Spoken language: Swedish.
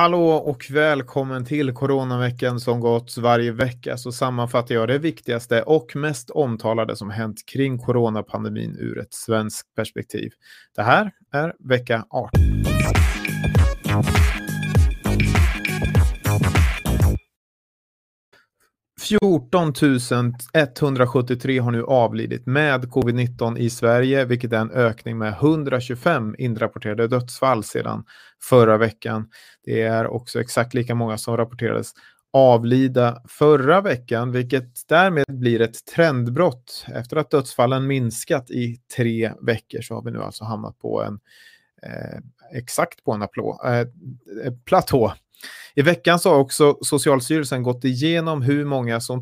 Hallå och välkommen till Coronaveckan som gått varje vecka så sammanfattar jag det viktigaste och mest omtalade som hänt kring coronapandemin ur ett svenskt perspektiv. Det här är vecka 18. 14 173 har nu avlidit med covid-19 i Sverige, vilket är en ökning med 125 inrapporterade dödsfall sedan förra veckan. Det är också exakt lika många som rapporterades avlida förra veckan, vilket därmed blir ett trendbrott. Efter att dödsfallen minskat i tre veckor så har vi nu alltså hamnat på en eh, exakt på en applå, eh, platå i veckan så har också Socialstyrelsen gått igenom hur många som